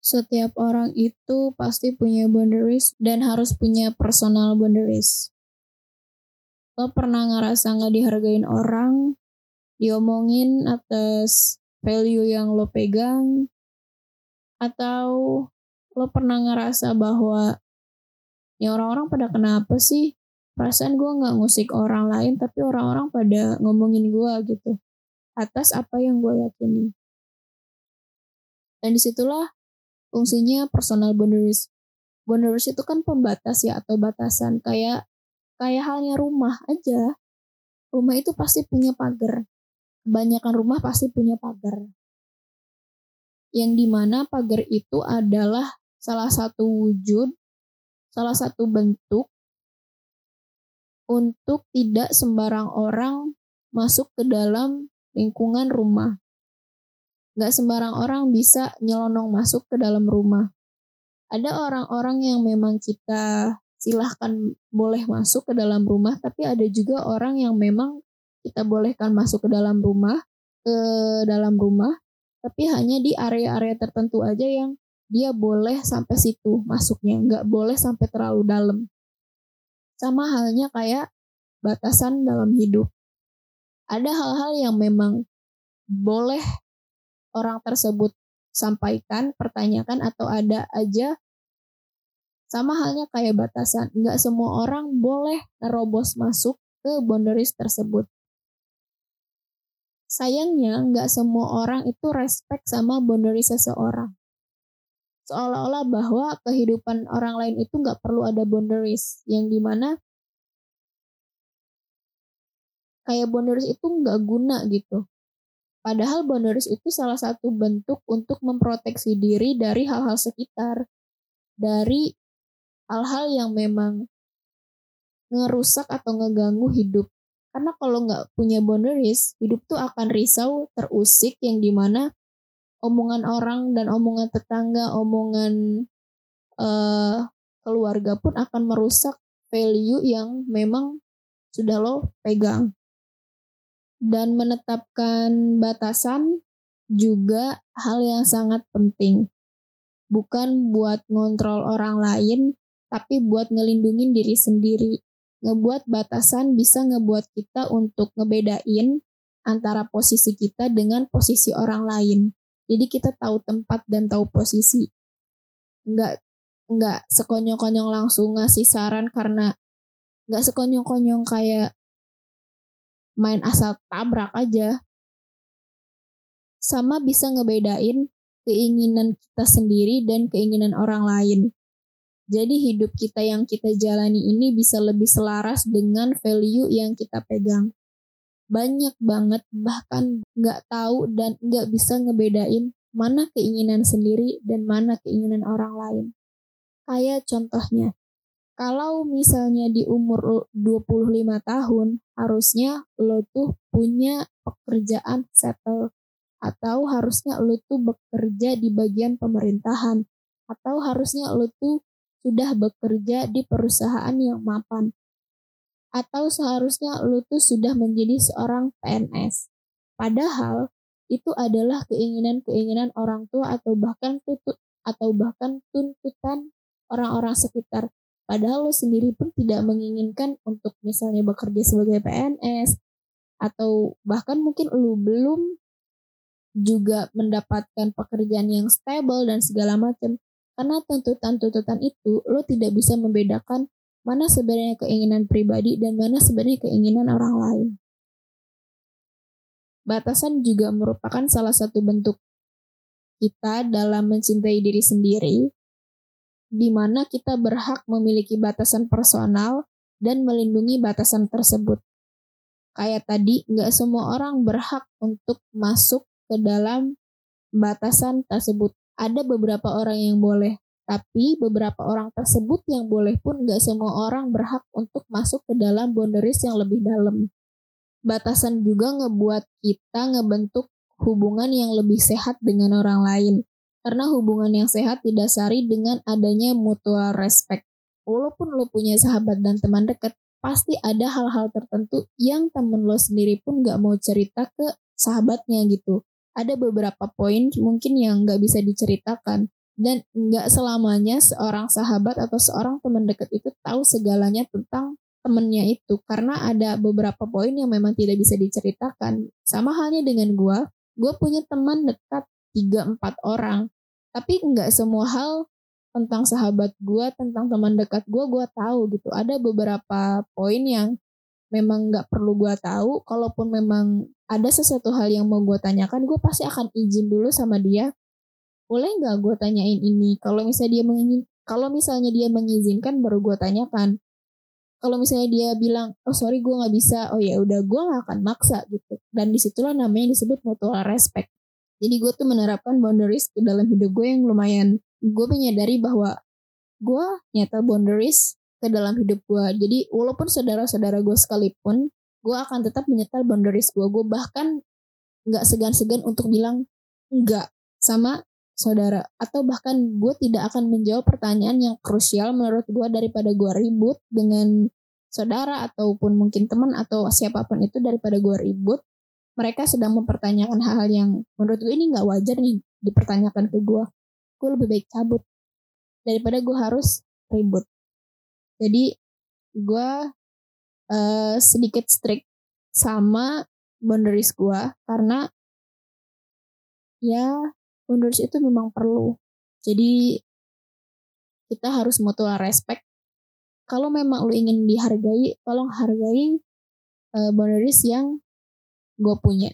Setiap orang itu pasti punya boundaries dan harus punya personal boundaries. Lo pernah ngerasa gak dihargain orang, diomongin atas value yang lo pegang, atau lo pernah ngerasa bahwa ya orang-orang pada kenapa sih? Perasaan gue gak ngusik orang lain, tapi orang-orang pada ngomongin gue gitu. Atas apa yang gue yakini. Dan di situlah fungsinya personal boundaries. Boundaries itu kan pembatas ya atau batasan kayak kayak halnya rumah aja. Rumah itu pasti punya pagar. Kebanyakan rumah pasti punya pagar. Yang di mana pagar itu adalah salah satu wujud, salah satu bentuk untuk tidak sembarang orang masuk ke dalam lingkungan rumah. Gak sembarang orang bisa nyelonong masuk ke dalam rumah. Ada orang-orang yang memang kita silahkan boleh masuk ke dalam rumah, tapi ada juga orang yang memang kita bolehkan masuk ke dalam rumah, ke dalam rumah, tapi hanya di area-area tertentu aja yang dia boleh sampai situ masuknya, nggak boleh sampai terlalu dalam. Sama halnya kayak batasan dalam hidup. Ada hal-hal yang memang boleh orang tersebut sampaikan, pertanyakan atau ada aja sama halnya kayak batasan. Nggak semua orang boleh nerobos masuk ke boundaries tersebut. Sayangnya nggak semua orang itu respect sama boundaries seseorang. Seolah-olah bahwa kehidupan orang lain itu nggak perlu ada boundaries. Yang di mana kayak boundaries itu nggak guna gitu. Padahal boundaries itu salah satu bentuk untuk memproteksi diri dari hal-hal sekitar. Dari hal-hal yang memang ngerusak atau ngeganggu hidup. Karena kalau nggak punya boundaries, hidup tuh akan risau, terusik, yang di mana omongan orang dan omongan tetangga, omongan uh, keluarga pun akan merusak value yang memang sudah lo pegang dan menetapkan batasan juga hal yang sangat penting. Bukan buat ngontrol orang lain, tapi buat ngelindungin diri sendiri. Ngebuat batasan bisa ngebuat kita untuk ngebedain antara posisi kita dengan posisi orang lain. Jadi kita tahu tempat dan tahu posisi. Enggak enggak sekonyong-konyong langsung ngasih saran karena enggak sekonyong-konyong kayak main asal tabrak aja. Sama bisa ngebedain keinginan kita sendiri dan keinginan orang lain. Jadi hidup kita yang kita jalani ini bisa lebih selaras dengan value yang kita pegang. Banyak banget bahkan nggak tahu dan nggak bisa ngebedain mana keinginan sendiri dan mana keinginan orang lain. Kayak contohnya, kalau misalnya di umur 25 tahun, harusnya lo tuh punya pekerjaan settle. Atau harusnya lo tuh bekerja di bagian pemerintahan. Atau harusnya lo tuh sudah bekerja di perusahaan yang mapan. Atau seharusnya lo tuh sudah menjadi seorang PNS. Padahal itu adalah keinginan-keinginan orang tua atau bahkan tutut atau bahkan tuntutan orang-orang sekitar Padahal lo sendiri pun tidak menginginkan untuk misalnya bekerja sebagai PNS atau bahkan mungkin lo belum juga mendapatkan pekerjaan yang stable dan segala macam. Karena tuntutan-tuntutan itu lo tidak bisa membedakan mana sebenarnya keinginan pribadi dan mana sebenarnya keinginan orang lain. Batasan juga merupakan salah satu bentuk kita dalam mencintai diri sendiri di mana kita berhak memiliki batasan personal dan melindungi batasan tersebut. Kayak tadi, nggak semua orang berhak untuk masuk ke dalam batasan tersebut. Ada beberapa orang yang boleh, tapi beberapa orang tersebut yang boleh pun nggak semua orang berhak untuk masuk ke dalam boundaries yang lebih dalam. Batasan juga ngebuat kita ngebentuk hubungan yang lebih sehat dengan orang lain karena hubungan yang sehat didasari dengan adanya mutual respect. Walaupun lo punya sahabat dan teman dekat, pasti ada hal-hal tertentu yang temen lo sendiri pun gak mau cerita ke sahabatnya gitu. Ada beberapa poin mungkin yang gak bisa diceritakan. dan nggak selamanya seorang sahabat atau seorang teman dekat itu tahu segalanya tentang temennya itu karena ada beberapa poin yang memang tidak bisa diceritakan sama halnya dengan gue gue punya teman dekat tiga empat orang. Tapi nggak semua hal tentang sahabat gue tentang teman dekat gue gue tahu gitu. Ada beberapa poin yang memang nggak perlu gue tahu. Kalaupun memang ada sesuatu hal yang mau gue tanyakan gue pasti akan izin dulu sama dia. Boleh nggak gue tanyain ini? Kalau misalnya dia mengingin kalau misalnya dia mengizinkan baru gue tanyakan. Kalau misalnya dia bilang oh sorry gue nggak bisa. Oh ya udah gue nggak akan maksa gitu. Dan di situlah namanya disebut mutual respect jadi gue tuh menerapkan boundaries ke dalam hidup gue yang lumayan gue menyadari bahwa gue nyata boundaries ke dalam hidup gue. Jadi walaupun saudara-saudara gue sekalipun, gue akan tetap menyetel boundaries gue. Gue bahkan nggak segan-segan untuk bilang enggak sama saudara. Atau bahkan gue tidak akan menjawab pertanyaan yang krusial menurut gue daripada gue ribut dengan saudara ataupun mungkin teman atau siapa pun itu daripada gue ribut. Mereka sedang mempertanyakan hal-hal yang menurut gue ini nggak wajar nih dipertanyakan ke gue. Gue lebih baik cabut daripada gue harus ribut. Jadi gue uh, sedikit strict sama boundaries gue karena ya boundaries itu memang perlu. Jadi kita harus mutual respect. Kalau memang lu ingin dihargai tolong hargai uh, boundaries yang gue punya